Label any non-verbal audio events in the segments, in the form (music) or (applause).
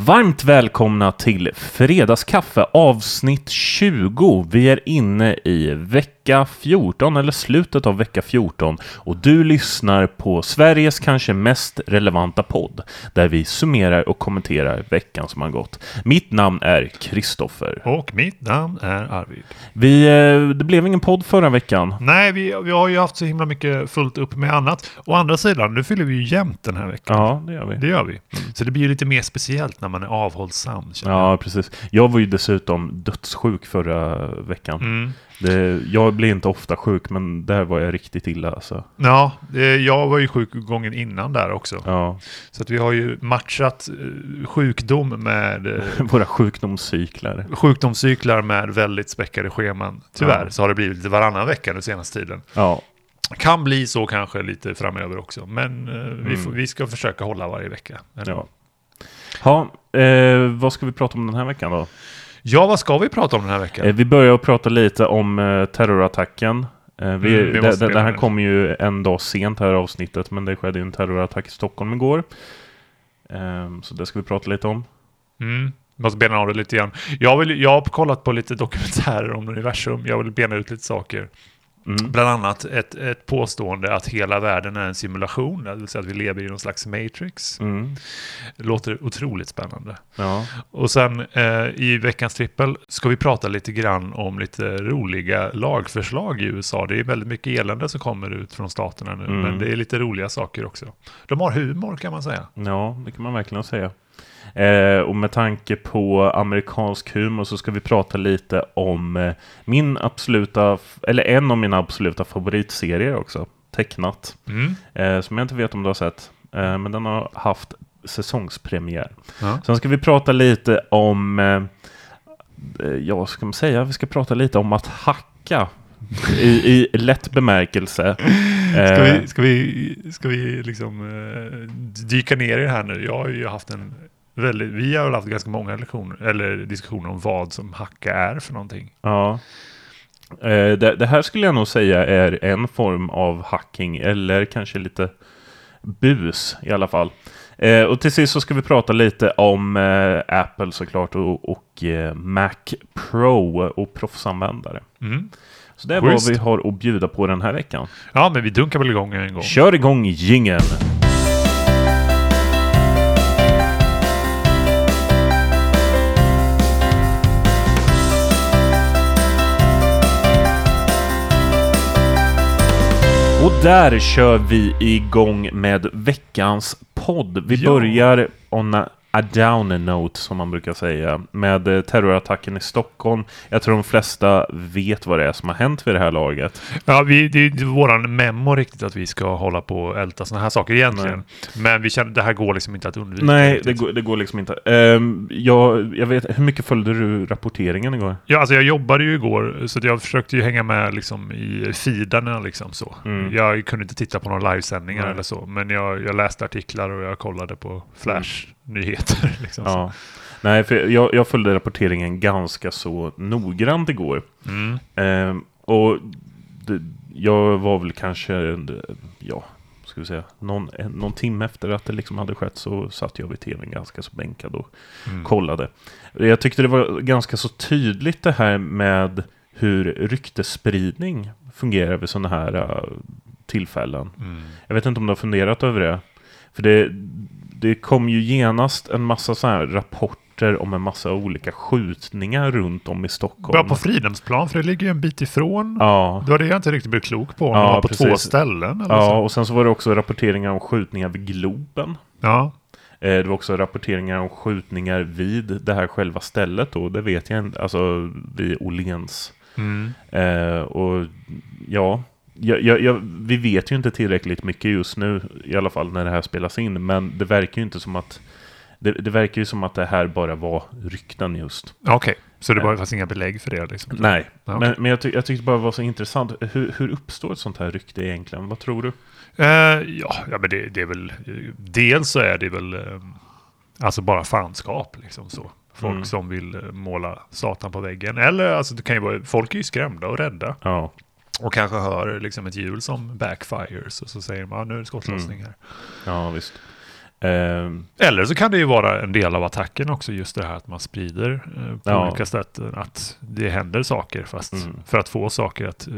Varmt välkomna till Fredagskaffe avsnitt 20. Vi är inne i vecka 14 eller slutet av vecka 14 och du lyssnar på Sveriges kanske mest relevanta podd där vi summerar och kommenterar veckan som har gått. Mitt namn är Kristoffer. Och mitt namn är Arvid. Vi, eh, det blev ingen podd förra veckan. Nej, vi, vi har ju haft så himla mycket fullt upp med annat. Å andra sidan, nu fyller vi ju jämnt den här veckan. Ja, det gör vi. Det gör vi. Så det blir ju lite mer speciellt när man är avhållsam. känner jag. Ja, precis. Jag var ju dessutom dödssjuk förra veckan. Mm. Det, jag blir inte ofta sjuk, men där var jag riktigt illa alltså. Ja, jag var ju sjuk gången innan där också. Ja, Så att vi har ju matchat eh, sjukdom med eh, (laughs) våra sjukdomscyklar. sjukdomscyklar med väldigt späckade scheman. Tyvärr Ja. så har det blivit lite varannan vecka den senaste tiden. Ja, Kan bli så kanske lite framöver också, men eh, vi, Mm. får, vi ska försöka hålla varje vecka. ja. Ha, eh, vad ska vi prata om den här veckan då? Ja, vad ska vi prata om den här veckan? Eh, vi börjar att prata lite om eh, terrorattacken. Eh, vi, Mm, det, det, det här kommer ju en dag sent här avsnittet, men det skedde ju en terrorattack i Stockholm igår. Eh, så det ska vi prata lite om. Mm. Måste bena av det lite grann. Jag, vill, jag har kollat på lite dokumentärer om universum. Jag vill bena ut lite saker. Mm. Bland annat ett, ett påstående att hela världen är en simulation. Det vill säga att vi lever i någon slags matrix. Mm. Det låter otroligt spännande. Ja. Och sen eh, i veckans trippel ska vi prata lite grann om lite roliga lagförslag i USA. Det är väldigt mycket elände som kommer ut från staterna nu. Mm. Men det är lite roliga saker också. De har humor kan man säga. Ja, det kan man verkligen säga. Eh, och med tanke på amerikansk humor så ska vi prata lite om eh, min absoluta, eller en av mina absoluta favoritserier också. Tecknat. Mm. Eh, som jag inte vet om du har sett. Eh, men den har haft säsongspremiär. Ja. Sen ska vi prata lite om, eh, eh, ja vad ska man säga, vi ska prata lite om att hacka. I, I lätt bemärkelse. (laughs) Ska vi, ska vi, ska vi liksom dyka ner i det här nu? Jag har ju haft en väldigt, vi har väl haft ganska många lektioner, eller diskussioner om vad som hacka är för någonting. Ja. Eh, det, det här skulle jag nog säga är en form av hacking, eller kanske lite bus i alla fall. Eh, och till sist så ska vi prata lite om eh, Apple såklart och, och eh, Mac Pro och proffsanvändare. Mm. Så det är Schysst. vad vi har att bjuda på den här veckan. Ja, men vi dunkar väl igång en gång. Kör igång jingeln! Och där kör vi igång med veckans podd. Vi Ja. börjar a, a down note, som man brukar säga, med eh, terrorattacken i Stockholm. Jag tror de flesta vet vad det är som har hänt vid det här laget. Ja, vi, det är inte våran memo riktigt att vi ska hålla på och älta sådana här saker egentligen. Men vi känner det här går liksom inte att undvika. Nej, det går, det går liksom inte. Ehm, jag, jag vet, hur mycket följde du rapporteringen igår? Ja, alltså jag jobbade ju igår, så jag försökte ju hänga med liksom i feedarna liksom så. Mm. Jag kunde inte titta på några livesändningar Nej. eller så, men jag, jag läste artiklar och jag kollade på Flash-nyheter. (laughs) Liksom. Ja. Nej, för jag, jag följde rapporteringen ganska så noggrant igår. Mm. Ehm, och det, jag var väl kanske, ja, ska vi säga, någon, någon timme efter att det liksom hade skett så satt jag vid tvn ganska så bänkad och Mm. kollade. Jag tyckte det var ganska så tydligt det här med hur ryktesspridning fungerar vid sådana här äh, tillfällen. Mm. Jag vet inte om du har funderat över det. För det, det kom ju genast en massa så här rapporter om en massa olika skjutningar runt om i Stockholm. Bara på Fridhemsplan, för det ligger ju en bit ifrån. Ja, Det var det jag inte riktigt blev klok på. Om Ja, var på precis. två ställen eller ja, så. och sen så var det också rapporteringar om skjutningar vid Globen. Ja. Eh, Det var också rapporteringar om skjutningar vid det här själva stället då. Det vet jag inte, alltså vid Åhléns. Mm. Eh, och ja, jag, jag, jag, vi vet ju inte tillräckligt mycket just nu, i alla fall när det här spelas in. Men det verkar ju inte som att det, det verkar ju som att det här bara var rykten just. Okej, så det var fanns inga belägg för det liksom? Nej, okej. men, men jag, ty jag tyckte bara det var så intressant. Hur, hur uppstår ett sånt här rykte egentligen? Vad tror du? Eh, ja, ja, men det, det är väl... Dels så är det väl eh, alltså bara fanskap liksom så. Folk Mm. som vill eh, måla Satan på väggen. Eller alltså det kan ju vara, folk är ju skrämda och rädda. Ja, Och kanske hör liksom ett hjul som backfires och så säger man ah, nu är det skottlossning här. ja visst. Eh, Eller så kan det ju vara en del av attacken också, just det här att man sprider eh, på Ja. olika sätt. Att det händer saker, fast Mm. för att få saker att eh,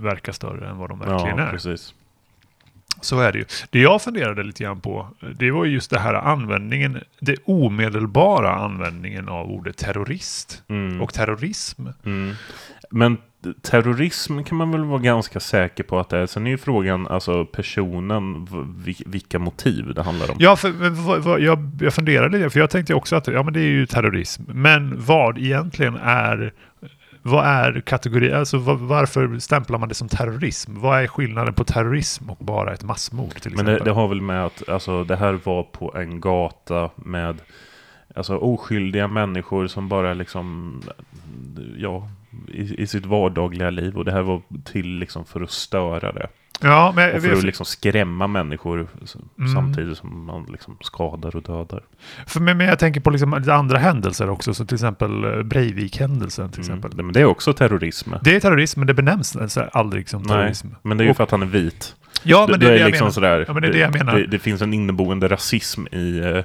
verka större än vad de verkligen ja, är. precis. Så är det ju. Det jag funderade lite grann på, det var ju just det här användningen, det omedelbara användningen av ordet terrorist Mm. och terrorism. Mm. Men terrorism kan man väl vara ganska säker på att det är. Sen är ju frågan, alltså personen, vilka motiv det handlar om. Ja, för, men vad- jag, jag funderade lite, för jag tänkte också att ja, men det är ju terrorism. Men vad egentligen är, vad är kategori, alltså varför stämplar man det som terrorism? Vad är skillnaden på terrorism och bara ett massmord till Men exempel? det, det har väl med att alltså, det här var på en gata med alltså, oskyldiga människor som bara liksom, ja, i, i sitt vardagliga liv. Och det här var till liksom för att störa det. ja, men Och för att liksom skrämma människor Mm. samtidigt som man liksom skadar och dödar. för, men men jag tänker på liksom lite andra händelser också, så till exempel eh, Breivik-händelsen till exempel. Mm. Men det är också terrorism. Det är terrorism, men det benämns alltså aldrig som Nej, terrorism. men det är ju Och- för att han är vit. Ja, men det är det jag liksom menar. sådär. Ja, men det är det jag menar. Det, det finns en inneboende rasism i, eh,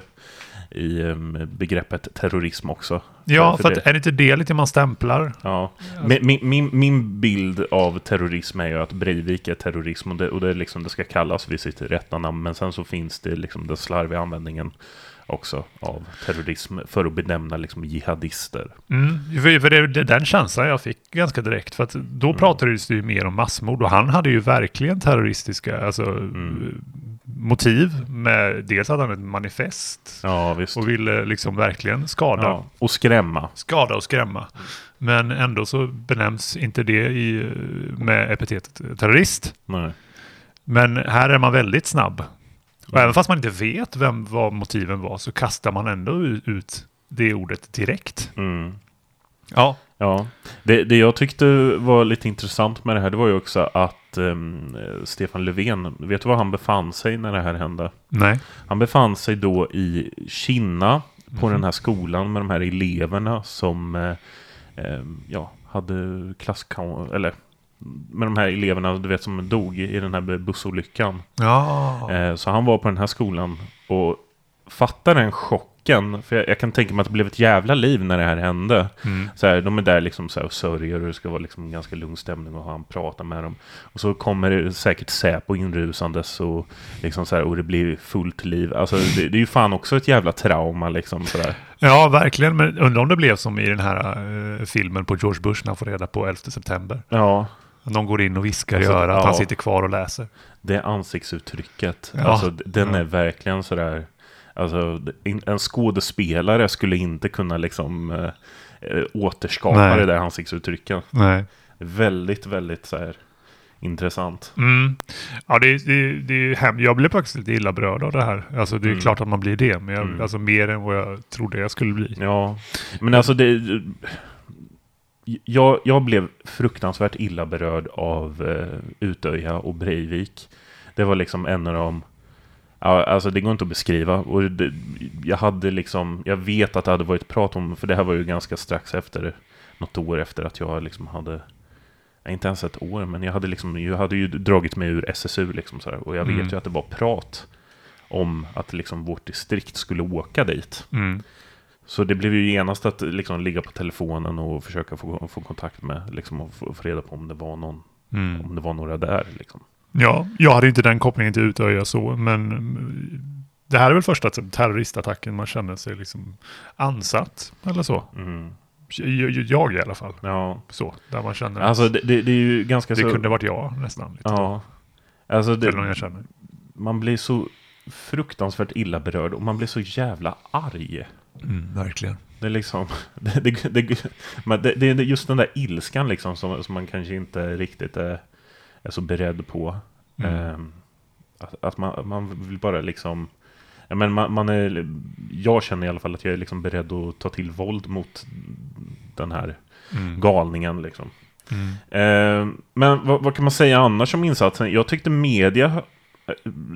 i eh, begreppet terrorism också. Ja, För för det- att är det inte det lite man stämplar? Ja. Min, min, min bild av terrorism är ju att Breivik är terrorism och det, och det, är liksom, det ska kallas vid sitt rätta namn. Men sen så finns det liksom den slarviga användningen också av terrorism för att benämna liksom jihadister. Mm, för, för det är det- den känslan jag fick ganska direkt. För att då Mm. pratades det ju mer om massmord och han hade ju verkligen terroristiska alltså, Mm. Motiv. Med, dels hade han ett manifest Ja, och ville liksom verkligen skada, Ja, och skrämma. skada och skrämma. Men ändå så benämns inte det i, med epitetet terrorist. Nej. Men här är man väldigt snabb. Och Mm. även fast man inte vet vem, vad motiven var så kastar man ändå ut det ordet direkt. Mm. Ja. Ja, det, det jag tyckte var lite intressant med det här, det var ju också att eh, Stefan Löfven, vet du var han befann sig när det här hände? Nej. Han befann sig då i Kina på Mhm. den här skolan med de här eleverna som eh, ehm, ja, hade klasskam... Eller med de här eleverna du vet, som dog i den här bussolyckan. Ja. Eh, så han var på den här skolan och fattade den chocken. För jag, jag kan tänka mig att det blev ett jävla liv när det här hände. Mm. Så här, de är där liksom så här och sörjer och det ska vara liksom ganska lugn stämning och han pratar med dem. Och så kommer det säkert Säpo inrusandes och liksom så här, och det blir fullt liv. Alltså det, det är ju fan också ett jävla trauma liksom sådär. (laughs) Ja, verkligen. Men undrar om det blev som i den här eh, filmen på George Bush när han får reda på 11 september. Ja, Någon går in och viskar Alltså, i örat, ja. han sitter kvar och läser. det ansiktsuttrycket. Ja. Alltså den Ja. är verkligen sådär. Alltså en skådespelare skulle inte kunna liksom eh, återskapa Nej. det där ansiktsuttrycket. Nej. Väldigt, väldigt så här intressant. Mm. Ja, det, det, det är hem. Jag blev faktiskt lite illa berörd av det här. Alltså det är Mm. klart att man blir det, men jag, Mm. alltså mer än vad jag trodde jag skulle bli. Ja, men alltså det... Jag, jag blev fruktansvärt illa berörd av eh, Utöja och Breivik. Det var liksom en av de... Ja, alltså det går inte att beskriva. Och det, jag hade liksom... Jag vet att det hade varit prat om... För det här var ju ganska strax efter... Något år efter att jag liksom hade... Inte ens ett år, men jag hade liksom... Jag hade ju dragit mig ur SSU liksom så här, Och jag vet Mm. ju att det var prat om att liksom vårt distrikt skulle åka dit. Mm. Så det blev ju genast att liksom ligga på telefonen och försöka få, få kontakt med, liksom, och få, få reda på om det var någon, Mm. om det var några där. Liksom. Ja, jag hade inte den kopplingen till Utöja så, men mm, det här är väl första terroristattacken man känner sig liksom ansatt, eller så. Mm. Jag, jag i alla fall. Ja, Så, där man känner alltså det, det, det är ju ganska det så... kunde varit jag nästan. Lite. Ja. Alltså det, jag känner. man blir så fruktansvärt illa berörd och man blir så jävla arg. Mm, verkligen. Det är liksom, (laughs) det, det, det, men det, det är just den där ilskan liksom som, som man kanske inte riktigt är, är så beredd på. Mm. Ehm, att, att man, man vill bara liksom, ja, men man, man är, jag känner i alla fall att jag är liksom beredd att ta till våld mot den här Mm. galningen liksom. Mm. Ehm, men vad, vad kan man säga annars om insatsen? Jag tyckte media,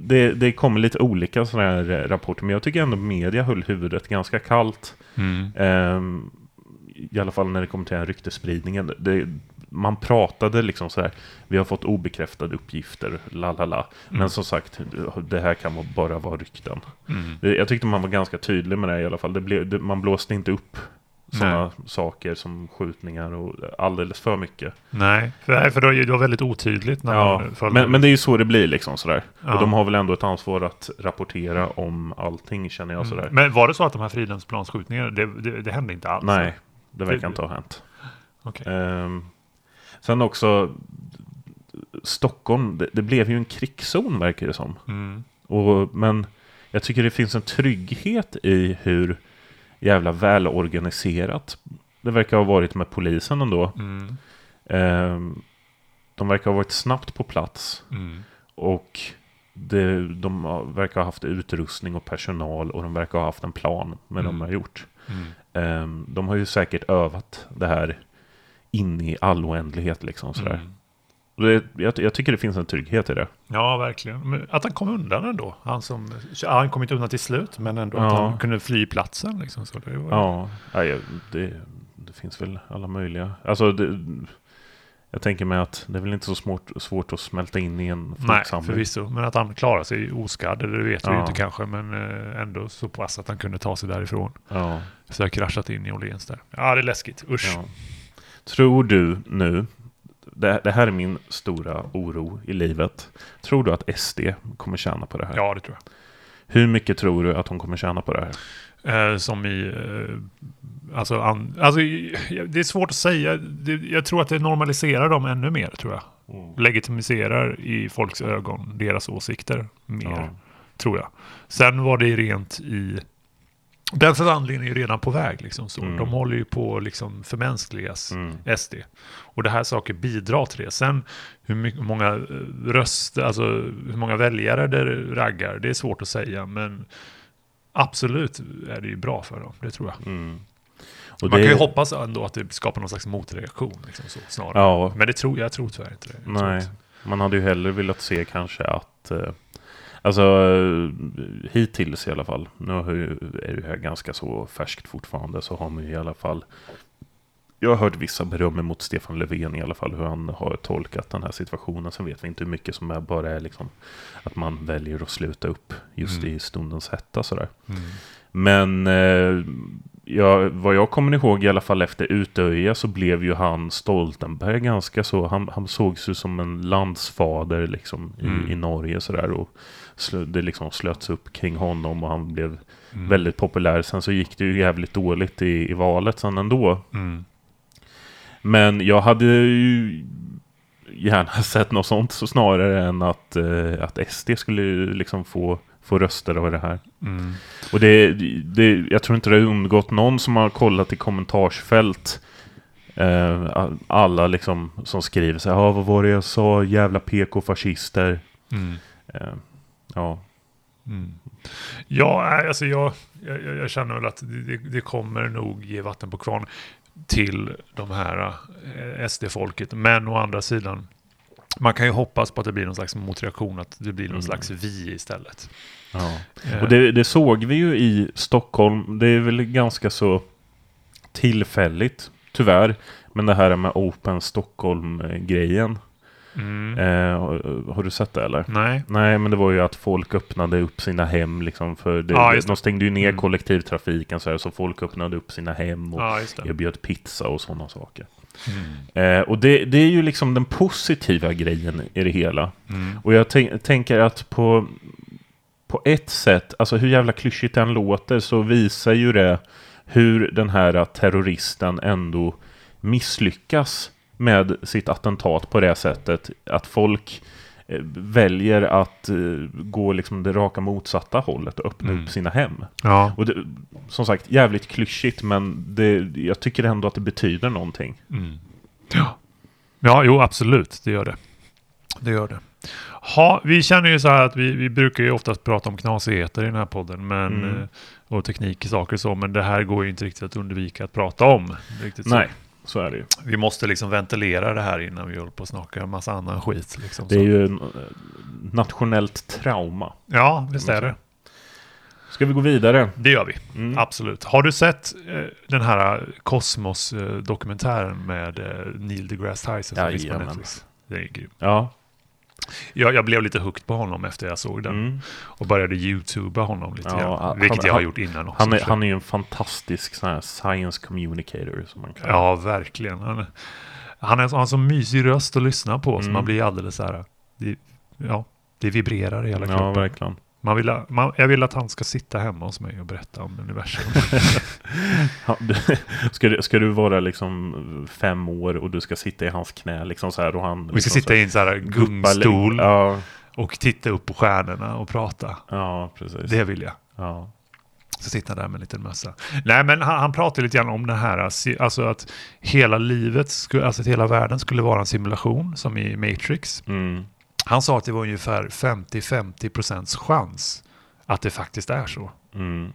det, det kommer lite olika sådana här rapporter, men jag tycker ändå media höll huvudet ganska kallt. Mm. Ehm, I alla fall när det kommer till den här ryktesspridningen. Det, man pratade liksom så här, vi har fått obekräftade uppgifter, la la la. Men Mm. som sagt, det här kan bara vara rykten. Mm. Jag tyckte man var ganska tydlig med det i alla fall. Det blev, det, man blåste inte upp sådana saker som skjutningar och alldeles för mycket. Nej, för, nej, för det var väldigt otydligt när Ja, man men, men det är ju så det blir liksom sådär. Ja. Och de har väl ändå ett ansvar att rapportera om allting känner jag sådär. Mm. Men var det så att de här Fridhemsplansskjutningarna, det, det, det hände inte alls? Nej, det verkar inte ha hänt. Okej. Ehm, sen också, Stockholm, det, det blev ju en krigszon verkar det som. Mm. Och, men jag tycker det finns en trygghet i hur jävla välorganiserat det verkar ha varit med polisen ändå. Mm. Ehm, de verkar ha varit snabbt på plats. Mm. Och det, de verkar ha haft utrustning och personal och de verkar ha haft en plan med det de Mm. har gjort. Mm. Ehm, de har ju säkert övat det här in i all oändlighet liksom sådär. Mm. Och det, jag, jag tycker det finns en trygghet i det. Ja, verkligen. Men att han kom undan ändå. Han, som, han kom inte undan till slut, men ändå att Ja. han kunde fly platsen. Liksom, så det var, Ja, jag- det, det finns väl alla möjliga. Alltså, det, jag tänker mig att det är väl inte så svårt, svårt att smälta in i en Nej, folksamling. förvisso. Men att han klarade sig oskadd, det vet vi Ja. inte kanske. Men eh, ändå så pass att han kunde ta sig därifrån. Ja, Så jag kraschat in i Åhléns där. Ja, det är läskigt. Usch. ja. Tror du nu, det, det här är min stora oro i livet. Tror du att SD kommer tjäna på det här? Ja, det tror jag. Hur mycket tror du att de kommer tjäna på det här? Eh, som i... Eh, alltså, an, alltså, det är svårt att säga. Det, jag tror att det normaliserar dem ännu mer, tror jag. Legitimiserar i folks ögon deras åsikter mer, Ja. tror jag. Sen var det rent i... Den förvandlingen är ju redan på väg. Liksom, så. Mm. De håller ju på att liksom, förmänskligas Mm. SD. Och det här saker bidrar till det. Sen hur mycket, många eh, röster, alltså hur många väljare det raggar, det är svårt att säga. Men absolut är det ju bra för dem, det tror jag. Mm. Man det- kan ju hoppas ändå att det skapar någon slags motreaktion. Liksom så, snarare. Ja, Men det tror, jag tror tyvärr inte det. Nej, man hade ju hellre velat se kanske att eh, Alltså eh, hittills i alla fall Nu är det här ganska så färskt fortfarande Så har man ju i alla fall Jag har hört vissa beröm mot Stefan Löfven i alla fall Hur han har tolkat den här situationen Sen vet vi inte hur mycket som är bara är liksom Att man väljer att sluta upp Just Mm. i stundens hetta sådär Mm. men eh, ja, vad jag kommer ihåg i alla fall efter Utöja så blev ju han Stoltenberg ganska så, han, han sågs ju som en landsfader liksom i, Mm. i Norge sådär och det liksom slöts upp kring honom och han blev Mm. väldigt populär. Sen så gick det ju jävligt dåligt i, i valet sen ändå. Mm. Men jag hade ju gärna (laughs) sett något sånt så snarare än att, eh, att SD skulle liksom få, få röster av det här. Mm. Och det, det, jag tror inte det har undgått någon som har kollat i kommentarsfält. Eh, alla liksom som skriver så här, "Ja, vad var det jag sa, jävla PK-fascister. Mm. Eh, ja, Mm. Ja, alltså jag, jag, jag jag känner väl att det, det kommer nog ge vatten på kvarn till de här eh, SD-folket. Men å andra sidan, man kan ju hoppas på att det blir någon slags motreaktion, att det blir någon Mm. slags vi istället. ja. Eh, Och det, det såg vi ju i Stockholm. Det är väl ganska så tillfälligt, tyvärr. Men det här med Open Stockholm-grejen. Mm. Eh, har, har du sett det eller? Nej. Nej, men det var ju att folk öppnade upp sina hem liksom för det, Ja, de stängde ju ner Mm. kollektivtrafiken så, här, så folk öppnade upp sina hem och Ja, erbjöd pizza och sådana saker. Mm. Eh, och det, det är ju liksom den positiva grejen i det hela. Mm. Och jag tänk, tänker att på, på ett sätt, alltså hur jävla klyschigt den låter, så visar ju det hur den här terroristen ändå misslyckas med sitt attentat på det sättet. Att folk eh, väljer att eh, gå liksom det raka motsatta hållet och öppna Mm. upp sina hem. Ja. Och det, som sagt, jävligt klyschigt, men det, jag tycker ändå att det betyder någonting. Mm. Ja. ja, jo absolut, det gör det. Det gör det. Ha, vi känner ju så här att vi, vi brukar ju oftast prata om knasigheter i den här podden men, Mm. eh, och teknik och saker så, men det här går ju inte riktigt att undvika att prata om. Riktigt. Nej, så är det ju. Vi måste liksom ventilera det här innan vi håller på att snacka en massa annan skit. Liksom, Det är så. ju en, eh, nationellt trauma. Ja, visst är det. Ska vi gå vidare? Det gör vi. Mm. Absolut. Har du sett eh, den här Kosmos-dokumentären med eh, Neil deGrasse Tyson som finns på Jajamän. Netflix? Det är grym. Ja. Jag, jag blev lite hooked på honom efter jag såg den. Mm. Och började youtuba honom lite Ja, grann. han- Vilket jag har han- gjort innan också. Han, är, så- han är ju en fantastisk sån här science communicator som man kan. Ja, verkligen. Han, han har en sån mysig röst att lyssna på. Så Mm. man blir alldeles så här... Det, ja, det vibrerar i hela ja kroppen. verkligen. Man vill, man, jag vill att han ska sitta hemma hos mig och berätta om universum. (laughs) Ja, du, ska, du, ska du vara liksom fem år och du ska sitta i hans knä liksom så här och han... Vi ska liksom sitta så i en sån här här gungstol Ja, och titta upp på stjärnorna och prata. ja precis. Det vill jag. Ja. Så sitta där med en liten mössa. Nej, men han, han pratar lite grann om det här, alltså att hela livet, alltså att hela världen skulle vara en simulation, som i Matrix. Mm. Han sa att det var ungefär 50-50 procents chans att det faktiskt är så. Mm.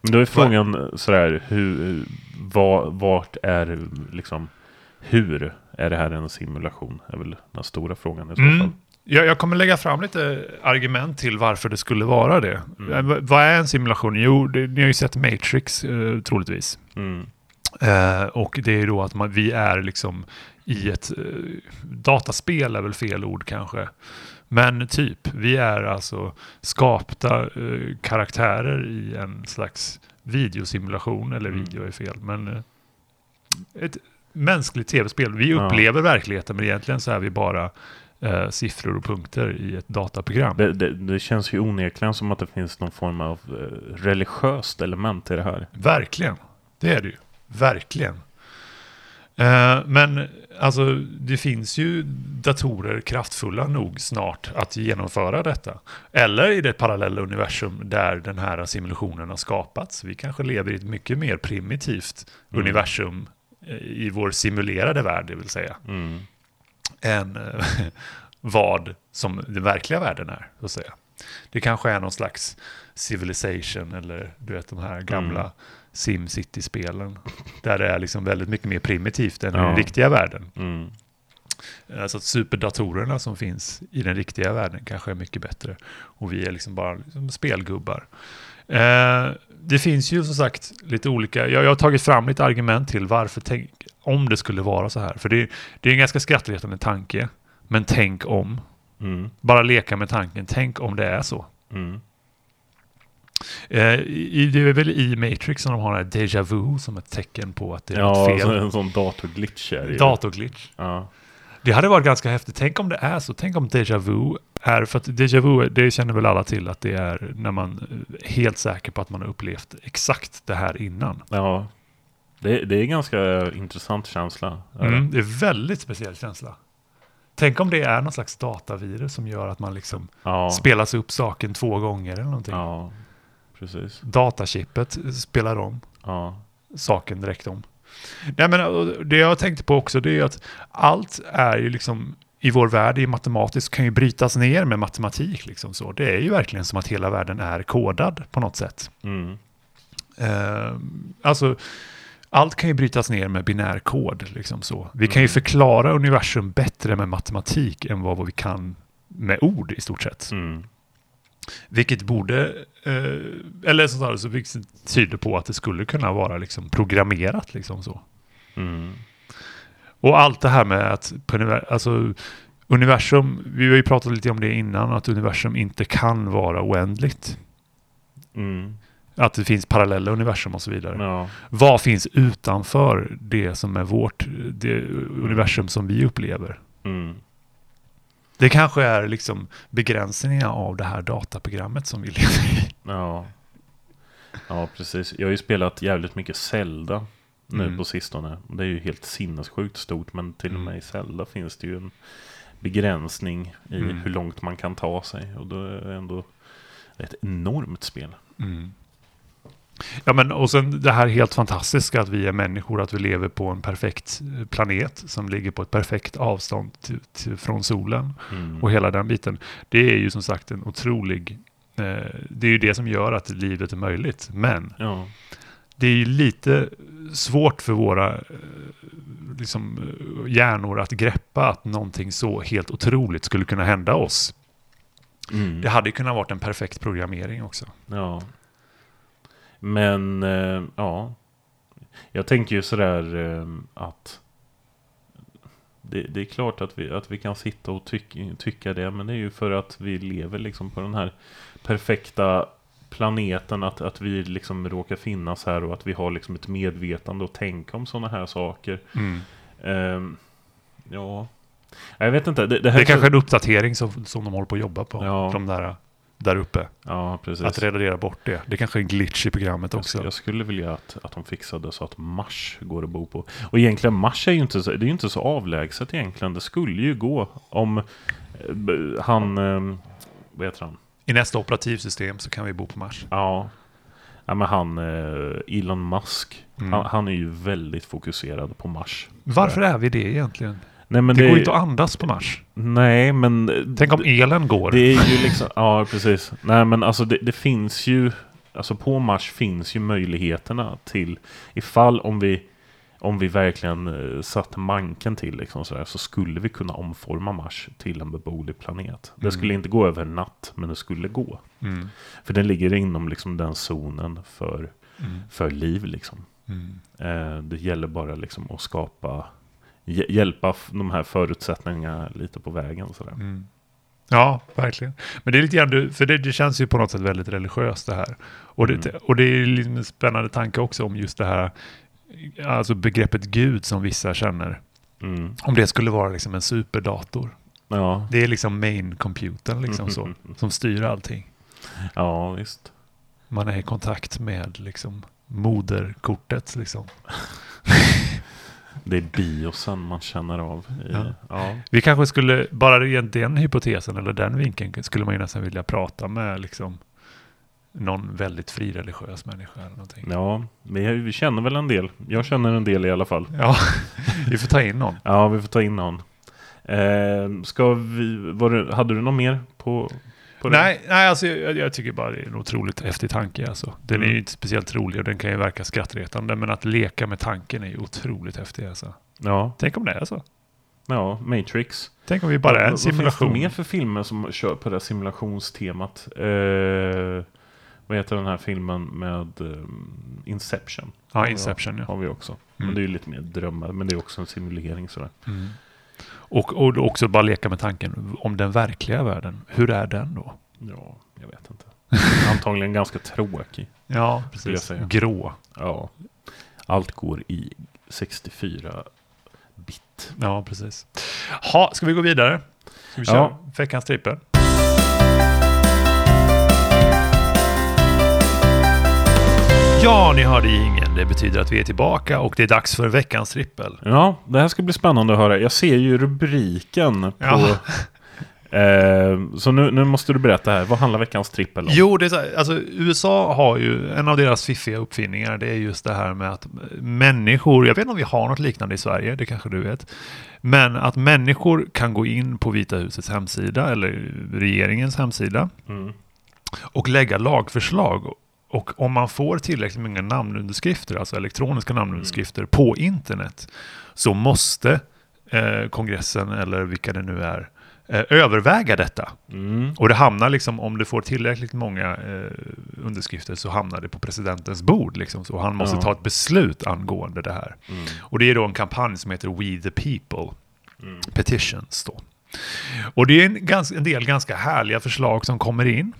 Men då är frågan sådär, hur, vad, vart är liksom, hur är det här en simulation? är väl den stora frågan i så Mm. fall. Jag, jag kommer lägga fram lite argument till varför det skulle vara det. Mm. Eh, Vad är en simulation? Jo, det, ni har ju sett Matrix eh, troligtvis. Mm. Eh, och det är då att man, vi är liksom i ett eh, dataspel är väl fel ord kanske. Men typ, vi är alltså skapta eh, karaktärer i en slags videosimulation, eller Mm. video är fel, men eh, ett mänskligt tv-spel. Vi Ja. upplever verkligheten, men egentligen så är vi bara eh, siffror och punkter i ett dataprogram. Det, det, det känns ju onekligen som att det finns någon form av eh, religiöst element i det här. Verkligen, det är det ju. Verkligen. Eh, men alltså, det finns ju datorer kraftfulla nog snart att genomföra detta. Eller i det parallella universum där den här simulationen har skapats. Vi kanske lever i ett mycket mer primitivt Mm. universum eh, i vår simulerade värld, det vill säga, Mm. än eh, (laughs) vad som den verkliga världen är, så att säga. Det kanske är någon slags civilization eller du vet de här gamla Mm. SimCity-spelen. Där det är liksom väldigt mycket mer primitivt än i Ja. den riktiga världen. Mm. Alltså superdatorerna som finns i den riktiga världen kanske är mycket bättre. Och vi är liksom bara liksom spelgubbar. Eh, det finns ju som sagt lite olika, jag, jag har tagit fram lite argument till varför tänk, om det skulle vara så här. För det, det är en ganska skrattretande tanke. Men tänk om. Mm. Bara leka med tanken, tänk om det är så. Mm. Eh, det är väl i Matrix som de har det här déjà vu som ett tecken på att det är Ja, något fel. alltså en sån datorglitch är det. Datorglitch. Ja. Det hade varit ganska häftigt. Tänk om det är så. Tänk om déjà vu är, för att déjà vu, det känner väl alla till att det är när man är helt säker på att man har upplevt exakt det här innan. ja. Det, det är en ganska intressant känsla. är det? Mm, det är väldigt speciell känsla. Tänk om det är någon slags datavirus som gör att man liksom Ja. spelas upp saken två gånger eller någonting. ja, precis. Datachippet spelar om Ja. saken direkt om. Nej, men det jag tänkte på också det är att allt är ju liksom i vår värld i matematiskt kan ju brytas ner med matematik. Liksom så. Det är ju verkligen som att hela världen är kodad på något sätt. Mm. Eh, alltså, allt kan ju brytas ner med binär kod. Liksom så. Vi kan ju Mm. förklara universum bättre med matematik än vad vi kan med ord i stort sett. Mm. Vilket borde, eh, eller så, så, vilket tyder på att det skulle kunna vara liksom programmerat. Liksom så. Mm. Och allt det här med att alltså, universum, vi har ju pratat lite om det innan, att universum inte kan vara oändligt. Mm. Att det finns parallella universum och så vidare. Ja. Vad finns utanför det som är vårt, det universum som vi upplever? Mm. Det kanske är liksom begränsningar av det här dataprogrammet som vi lever i. Ja. Ja, precis. Jag har ju spelat jävligt mycket Zelda nu Mm. på sistone. Det är ju helt sinnessjukt stort, men till och Mm. med i Zelda finns det ju en begränsning i Mm. hur långt man kan ta sig. Och då är det ändå ett enormt spel. Mm. Ja, men och sen det här helt fantastiska att vi är människor, att vi lever på en perfekt eh, planet som ligger på ett perfekt avstånd till, till, från solen Mm. och hela den biten. Det är ju som sagt en otrolig, eh, det är ju det som gör att livet är möjligt. Men Ja. det är ju lite svårt för våra eh, liksom, eh, hjärnor att greppa att någonting så helt otroligt skulle kunna hända oss. Mm. Det hade ju kunnat vara en perfekt programmering också. ja. Men eh, ja, jag tänker ju sådär eh, att det, det, är klart att vi, att vi kan sitta och tyck, tycka det, men det är ju för att vi lever liksom på den här perfekta planeten, att, att vi liksom råkar finnas här och att vi har liksom ett medvetande och tänka om sådana här saker. Mm. Um, ja, jag vet inte. Det, det, det är kanske en uppdatering som, som de håller på att jobba på. Ja. De där, där uppe. Ja. Att redigera bort det. Det kanske är en glitch i programmet också. Jag, skulle vilja att, att de fixade så att Mars går att bo på. Och egentligen Mars är ju inte så, det är inte så avlägset egentligen. Det skulle ju gå om eh, han, eh, vad heter han? I nästa operativsystem så kan vi bo på Mars. Ja. Ja men han, eh, Elon Musk, Mm. han, han är ju väldigt fokuserad på Mars. Varför är vi det egentligen? Nej men det, det, går ju inte att andas på Mars. Nej men... Tänk om elen går. Det är ju liksom, ja precis. Nej men alltså det, det finns ju, alltså på Mars finns ju möjligheterna till, ifall om vi, om vi verkligen uh, satt manken till liksom sådär, så skulle vi kunna omforma Mars till en beboelig planet. Det Mm. skulle inte gå över en natt, men det skulle gå. Mm. För den ligger inom liksom den zonen för, Mm. för liv liksom. Mm. Eh, det gäller bara liksom att skapa, hjälpa de här förutsättningarna lite på vägen sådär. Mm. Ja, verkligen. Men det är lite grann, för det, det känns ju på något sätt väldigt religiöst det här. Och det, Mm. och det är liksom en spännande tanke också om just det här, alltså begreppet Gud som vissa känner. Mm. Om det skulle vara liksom en superdator. Ja. Det är liksom main computern liksom så, (laughs) som styr allting. ja, visst. Man är i kontakt med liksom moderkortet liksom. (laughs) Det är biosen man känner av. I, Ja. ja. Vi kanske skulle, bara rent den hypotesen eller den vinkeln, skulle man ju nästan vilja prata med liksom någon väldigt frireligiös människa eller någonting. Ja, vi, vi känner väl en del. Jag känner en del i alla fall. Ja, (laughs) vi får ta in någon. Ja, vi får ta in någon. Eh, ska vi, var hade du något mer på, på det? Nej, nej alltså, jag, jag tycker bara det är en otroligt häftig tanke. Alltså. Den är Mm. ju inte speciellt rolig och den kan ju verka skrattretande, men att leka med tanken är ju otroligt häftig. Alltså. Ja, Tänk om det är så. ja, Matrix. Tänk om vi bara är en Vad- Vad finns simulation. det mer för filmer som kör på det här simulationstemat? Eh, vad heter den här filmen med eh, Inception? Ja, Inception ja. Har vi också. Men Mm. det är ju lite mer drömmar, men det är också en simulering sådär. Mm. Och, och också bara leka med tanken om den verkliga världen. Hur är den då? Ja, jag vet inte. (laughs) Antagligen ganska tråkig. Ja, säga. Grå. Ja. Allt går i 64 bit. Ja, precis. Ha, ska vi gå vidare? Ska vi köra Ja. veckans trippel? Ja, ni hörde ingen. Det betyder att vi är tillbaka och det är dags för veckans trippel. Ja, det här ska bli spännande att höra. Jag ser ju rubriken på... Ja. (laughs) Eh, så nu, nu måste du berätta här. Vad handlar veckans trippel om? Jo, det är alltså, USA har ju, en av deras fiffiga uppfinningar, det är just det här med att människor, jag vet inte om vi har något liknande i Sverige, det kanske du vet, men att människor kan gå in på Vita husets hemsida, eller regeringens hemsida, Mm. och lägga lagförslag. Och om man får tillräckligt många namnunderskrifter, alltså elektroniska namnunderskrifter, på internet, så måste eh, kongressen, eller vilka det nu är, eh, överväga detta. Mm. Och det hamnar liksom, om du får tillräckligt många eh, underskrifter så hamnar det på presidentens bord. Liksom, så han måste Ja. ta ett beslut angående det här. Mm. Och det är då en kampanj som heter We the People Mm. Petitions. Då. Och det är en, en del ganska härliga förslag som kommer in.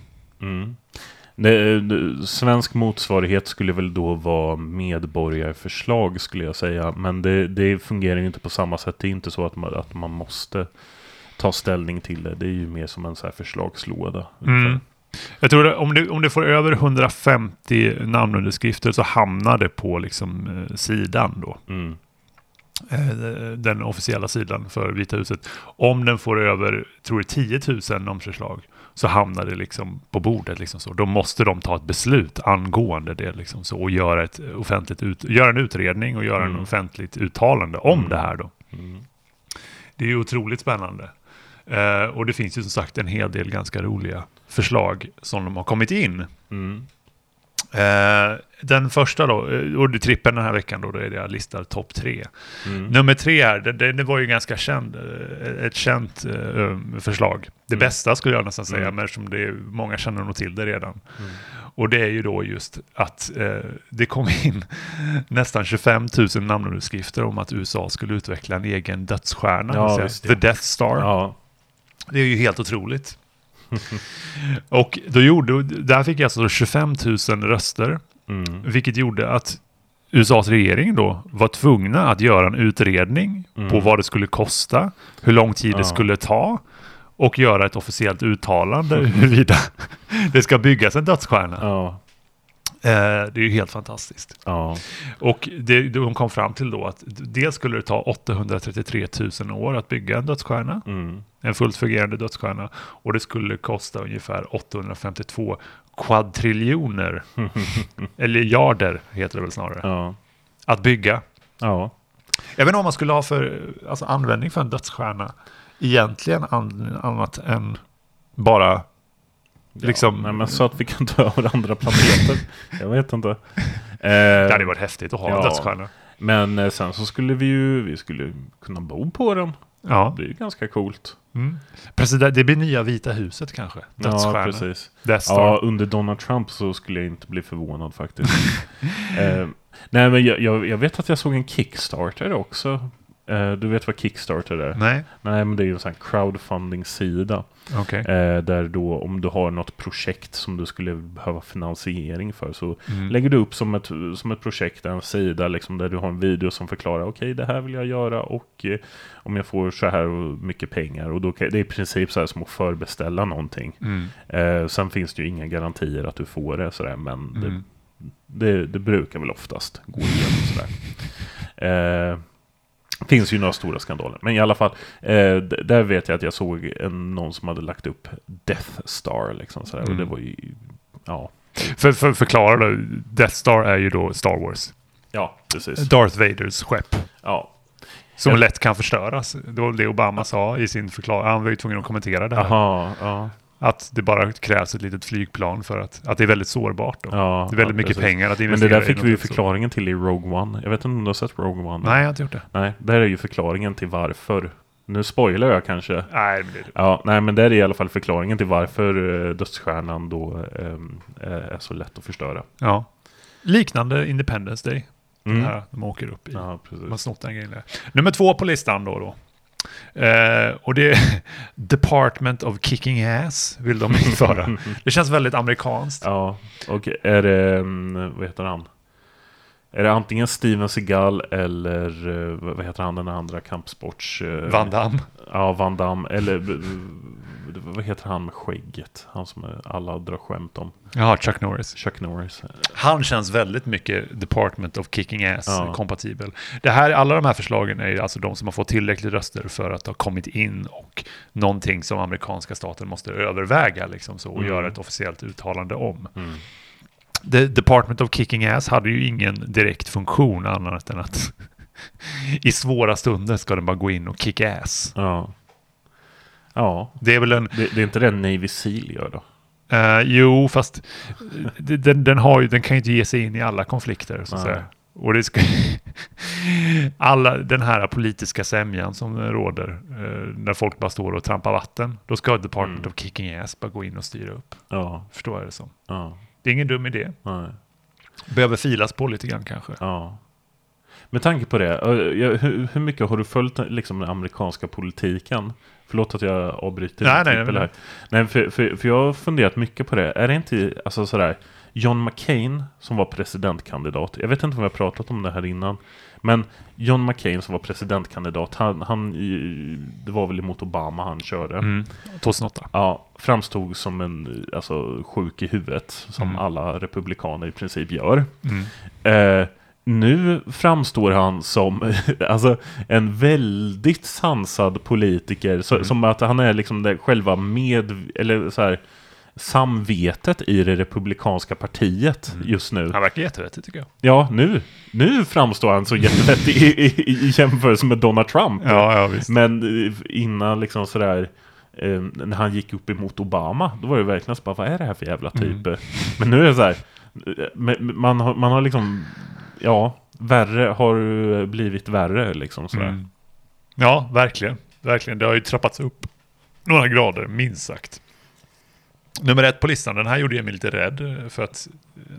Svensk motsvarighet skulle väl då vara medborgarförslag skulle jag säga. Men det, det fungerar ju inte på samma sätt. Det är inte så att man, att man måste ta ställning till det. Det är ju mer som en så här förslagslåda. Mm. Jag tror att om det, om det får över 150 namnunderskrifter så hamnar det på liksom, eh, sidan då. Mm. eh, den officiella sidan för Vita huset. Om den får över, tror jag, 10 000 namnförslag så hamnar det liksom på bordet. Liksom så. Då måste de ta ett beslut angående det liksom så, och göra, ett offentligt ut, göra en utredning och göra en Mm. offentligt uttalande om Mm. det här. Då. Mm. Det är ju otroligt spännande. Eh, och det finns ju som sagt en hel del ganska roliga förslag som de har kommit in. Mm. Eh, den första då, eh, och det trippen den här veckan då, då är det jag listar topp tre. Mm. Nummer tre här, det, det, var ju ganska känd, eh, ett känt eh, förslag. Det Mm. bästa skulle jag nästan säga, Mm. men eftersom det är, många känner nog till det redan. Mm. Och det är ju då just att eh, det kom in (laughs) nästan 25 000 namnunderskrifter om att USA skulle utveckla en egen dödsstjärna, Ja, The. Death Star. Ja. Det är ju helt otroligt. (laughs) och då gjorde, där fick jag alltså 25 000 röster, Mm. vilket gjorde att USAs regering då var tvungna att göra en utredning Mm. på vad det skulle kosta, hur lång tid Ja. det skulle ta och göra ett officiellt uttalande (laughs) huruvida (laughs) det ska byggas en dödsstjärna. Ja. Eh, det är ju helt fantastiskt. Ja. Och det, de kom fram till då att dels skulle det ta 833 000 år att bygga en dödsstjärna, Mm. en fullt fungerande dödsstjärna, och det skulle kosta ungefär 852 kvadriljoner, (laughs) eller jarder heter det väl snarare, Ja. att bygga. Ja. Jag vet inte vad man skulle ha för alltså, användning för en dödsstjärna egentligen an, annat än bara liksom... Nej, men så att vi kan (laughs) ta över andra planeter. Jag vet inte. Eh, (laughs) Det hade varit häftigt att ha ja. dödsstjärna. Men eh, sen så skulle vi ju vi skulle kunna bo på den. Ja. Det är ju ganska coolt. Mm. President, det blir nya Vita huset kanske. Ja, Dödsstjärna. precis. Ja, under Donald Trump så skulle jag inte bli förvånad faktiskt. (laughs) eh, nej, men jag, jag, jag vet att jag såg en Kickstarter också. Eh, du vet vad Kickstarter är? Nej, Nej, men det är ju en sån här crowdfunding-sida. okej. Eh, där då om du har något projekt som du skulle behöva finansiering för så Mm. lägger du upp som ett, som ett projekt en sida liksom, där du har en video som förklarar okej det här vill jag göra och eh, om jag får så här mycket pengar och då kan, det är i princip så här som att förbeställa någonting. Mm. Eh, sen finns det ju inga garantier att du får det sådär men det, Mm. det, det brukar väl oftast gå igenom sådär. (laughs) Finns ju några stora skandaler. Men i alla fall, eh, där vet jag att jag såg en, någon som hade lagt upp Death Star liksom sådär. Och Mm. det var ju, ja. För, för förklara då, Death Star är ju då Star Wars. Ja, precis. Darth Vaders skepp. Ja. Som Jag- lätt kan förstöras. Det var det Obama sa i sin förklaring. Han var ju tvungen att kommentera det här. Aha, ja. Att det bara krävs ett litet flygplan för att, att det är väldigt sårbart. Ja. det är väldigt ja, mycket precis. pengar att Men investera det där fick vi ju så. förklaringen till i Rogue One. Jag vet inte om du har sett Rogue One? Nej, jag har inte gjort det. Nej, där är ju förklaringen till varför. Nu spoilar jag kanske. Nej, men det Ja, nej men där är i alla fall förklaringen till varför eh, dödsstjärnan då ehm, eh, är så lätt att förstöra. ja. Liknande Independence Day. Mm. Här de åker upp i. Ja, precis. snott den grejen där. Nummer två på listan då. då. Eh, och det är (laughs) Department of Kicking Ass vill de införa. (laughs) det känns väldigt amerikanskt. Ja, och är det, mm, vad heter han? Är det antingen Steven Seagal eller eh, vad heter han den andra kampsports... eh, Van Damme. Ja, Van Damme. Eller vad heter han med skägget? Han som alla drar skämt om. Jaha, Chuck Norris. Chuck Norris. Han känns väldigt mycket Department of Kicking Ass Ja. kompatibel. Det här, alla de här förslagen är alltså de som har fått tillräckligt röster för att ha kommit in och någonting som amerikanska staten måste överväga liksom så, och Mm. göra ett officiellt uttalande om. Mm. The Department of Kicking Ass hade ju ingen direkt funktion annat än att (laughs) i svåra stunder ska den bara gå in och kick ass. Ja. Ja, Det är väl en, det, det är inte det Navy Seal gör då? eh, jo fast eh, den, den, har ju, den kan ju inte ge sig in i alla konflikter så att säga. Och det ska, (laughs) alla den här politiska sämjan som råder eh, när folk bara står och trampar vatten. Då ska Department Mm. of Kicking Ass bara gå in och styra upp. Ja, Förstår jag det som. ja, Det är ingen dum idé. nej. Behöver filas på lite grann kanske. Ja. Med tanke på det, eh, jag- hur, hur mycket har du följt liksom, den amerikanska politiken? Förlåt att jag avbryter Nej, nej, nej. här. Nej, för, för, för jag har funderat mycket på det. Är det inte alltså, sådär, John McCain som var presidentkandidat, jag vet inte om vi har pratat om det här innan, men John McCain som var presidentkandidat, han, han, det var väl emot Obama han körde. Mm. 2008. Ja, framstod som en alltså, sjuk i huvudet, som Mm. alla republikaner i princip gör. Mm. Eh, nu framstår han som (laughs) alltså, en väldigt sansad politiker. Så, Mm. Som att han är liksom det själva med... Eller så här, samvetet i det republikanska partiet Mm. just nu. Han verkar jättevettig tycker jag. Ja, nu, nu framstår han så jättevettig i, i, i jämförelse med Donald Trump. Ja, ja visst. Men eh, innan liksom sådär eh, när han gick upp emot Obama, då var det verkligen så bara, vad är det här för jävla typ? Mm. Men nu är det så här, eh, man har, man har liksom, ja, värre har eh, blivit värre liksom sådär. Mm. Ja, verkligen. Verkligen. Det har ju trappats upp några grader, minst sagt. Nummer ett på listan, den här gjorde jag mig lite rädd eh, för att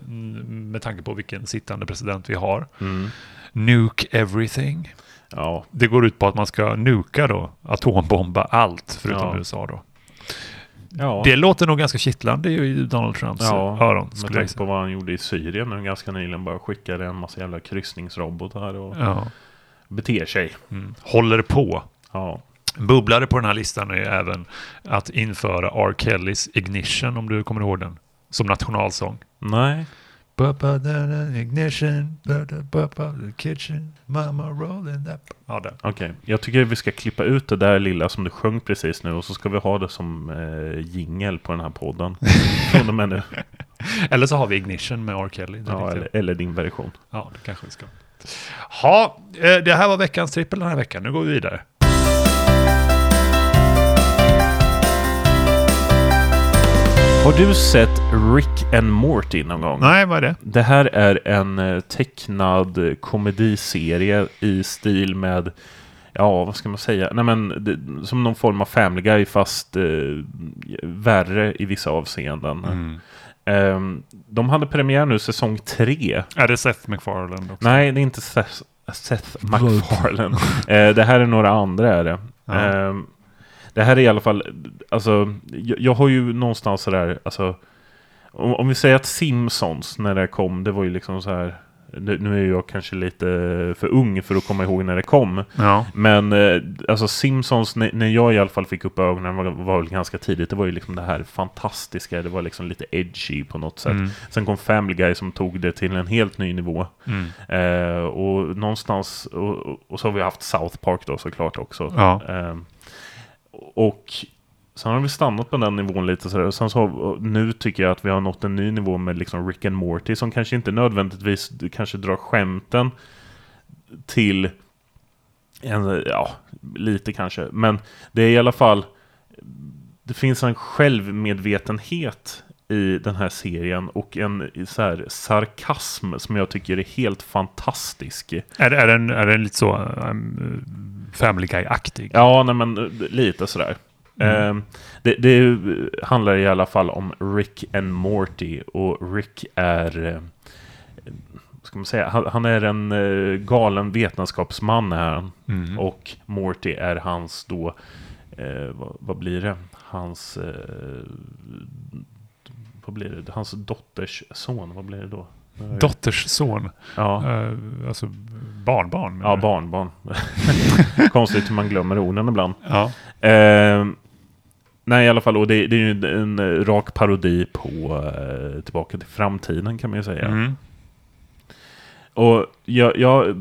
mm, med tanke på vilken sittande president vi har. Mm. Nuke everything. Ja, Det går ut på att man ska nuka då, atombomba allt förutom Ja. USA då. ja. Det låter nog ganska kittlande i Donald Trumps ja, öron. med tanke på vad han gjorde i Syrien nu ganska nyligen. Bara skickade en massa jävla kryssningsrobotar och Ja. beter sig. Mm. Håller på. Ja. Bubblare på den här listan är även att införa R. Kellys Ignition, om du kommer ihåg den, som nationalsång. Nej. Ignition, kitchen, mama rolling that... Ja. Okej, jag tycker vi ska klippa ut det där lilla som du sjöng precis nu och så ska vi ha det som eh, jingel på den här podden. (laughs) Från och med nu. Eller så har vi Ignition med R. Kelly. Ja, eller, eller din version. ja, det kanske vi ska. Ja, eh, det här var veckans trippel den här veckan. Nu går vi vidare. Har du sett Rick and Morty någon gång? Nej, vad är det? Det här är en eh, tecknad komediserie i stil med, ja vad ska man säga, nej men det, som någon form av Family Guy fast eh, värre i vissa avseenden. Mm. Ehm, de hade premiär nu säsong tre. Är det Seth MacFarlane också? Nej, det är inte Seth, Seth MacFarlane. eh, det här är några andra är det. Ja. Ehm, det här är i alla fall, alltså, jag, jag har ju någonstans sådär, alltså, om, om vi säger att Simpsons när det kom, det var ju liksom så här. Nu, nu är jag kanske lite för ung för att komma ihåg när det kom. Ja. Men eh, alltså Simpsons, när, när jag i alla fall fick upp ögonen var, var väl ganska tidigt. Det var ju liksom det här fantastiska, det var liksom lite edgy på något sätt. Mm. Sen kom Family Guy som tog det till en helt ny nivå. Mm. Eh, och någonstans, och, och så har vi haft South Park då såklart också. Ja. Eh, och sen har vi stannat på den nivån lite sådär. Och sen så har, nu tycker jag att vi har nått en ny nivå med liksom Rick and Morty som kanske inte nödvändigtvis kanske drar skämten till en, ja, lite kanske. Men det är i alla fall, det finns en självmedvetenhet i den här serien och en så här sarkasm som jag tycker är helt fantastisk. Är, är, den, är den lite så um, Family Guy-aktig? Ja, nej, men eh, lite sådär. Mm. Eh, det, det handlar i alla fall om Rick and Morty och Rick är, eh, ska man säga, han, han är en eh, galen vetenskapsman här Mm. och Morty är hans då, eh, vad, vad blir det? Hans, eh, vad blir det? Hans dotters son, vad blir det då? Dotters son. Ja. Eh, alltså barnbarn. Ja, barnbarn. (laughs) Konstigt hur man glömmer orden ibland. Ja. Eh, nej, i alla fall. Och det, det är ju en, en rak parodi på eh, Tillbaka till framtiden kan man ju säga. Mm. Och jag, jag,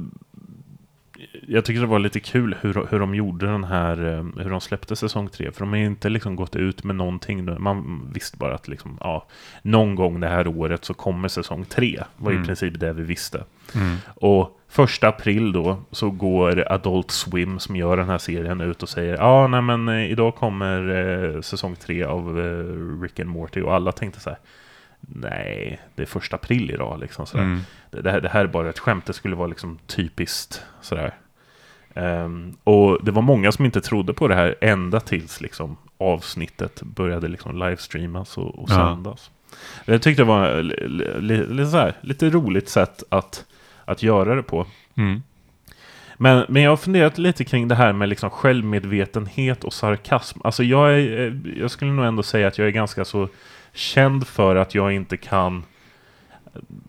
jag tycker det var lite kul hur, hur de gjorde den här, eh, hur de släppte säsong tre. För de har inte liksom gått ut med någonting. Man visste bara att liksom, ja, någon gång det här året så kommer säsong tre. var Mm. i princip det vi visste. Mm. Och första april då så går Adult Swim som gör den här serien ut och säger ja, nej men eh, idag kommer eh, säsong tre av eh, Rick and Morty och alla tänkte så här nej, det är första april idag liksom sådär. Mm. Det, det, här, det här är bara ett skämt, det skulle vara liksom typiskt sådär. Ehm, och det var många som inte trodde på det här ända tills liksom avsnittet började liksom livestreamas och, och Ja. sändas. Jag tyckte det var li, li, li, li, så här, lite roligt sätt att, att göra det på. Mm. Men, men jag har funderat lite kring det här med liksom självmedvetenhet och sarkasm. Alltså jag, är, eh, jag skulle nog ändå säga att jag är ganska så känd för att jag inte kan...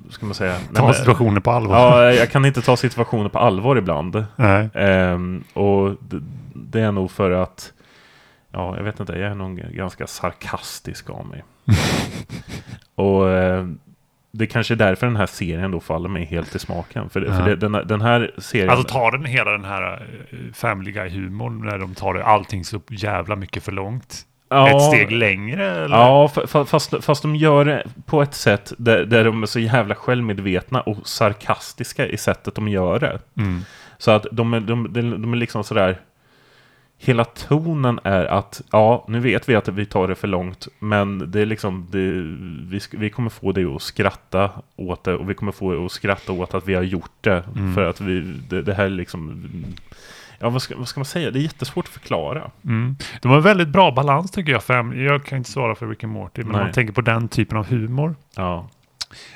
Ska man säga? Nej, Ta men- situationen på allvar. Ja, jag kan inte ta situationer på allvar ibland. Nej. Ehm, och det, det är nog för att... Ja, jag vet inte. Jag är nog ganska sarkastisk av mig. (laughs) och eh, det kanske är därför den här serien då faller mig helt i smaken. För, det, för det, den, den här serien... Alltså tar den hela den här eh, Family Guy-humorn när de tar det allting så jävla mycket för långt? Ja, Ett steg längre? Eller? Ja, fa- fa- fast, fast de gör det på ett sätt där, där de är så jävla självmedvetna och sarkastiska i sättet de gör det. Mm. Så att de är, de, de, de är liksom sådär... Hela tonen är att, ja, nu vet vi att vi tar det för långt, men det är liksom, det, vi, vi kommer få dig att skratta åt det, och vi kommer få dig att skratta åt att vi har gjort det, Mm. för att vi, det, det här är liksom, ja, vad ska, vad ska man säga? Det är jättesvårt att förklara. Mm. De har en väldigt bra balans tycker jag. Fem. Jag kan inte svara för Rick and Morty, men Nej. om man tänker på den typen av humor. Ja.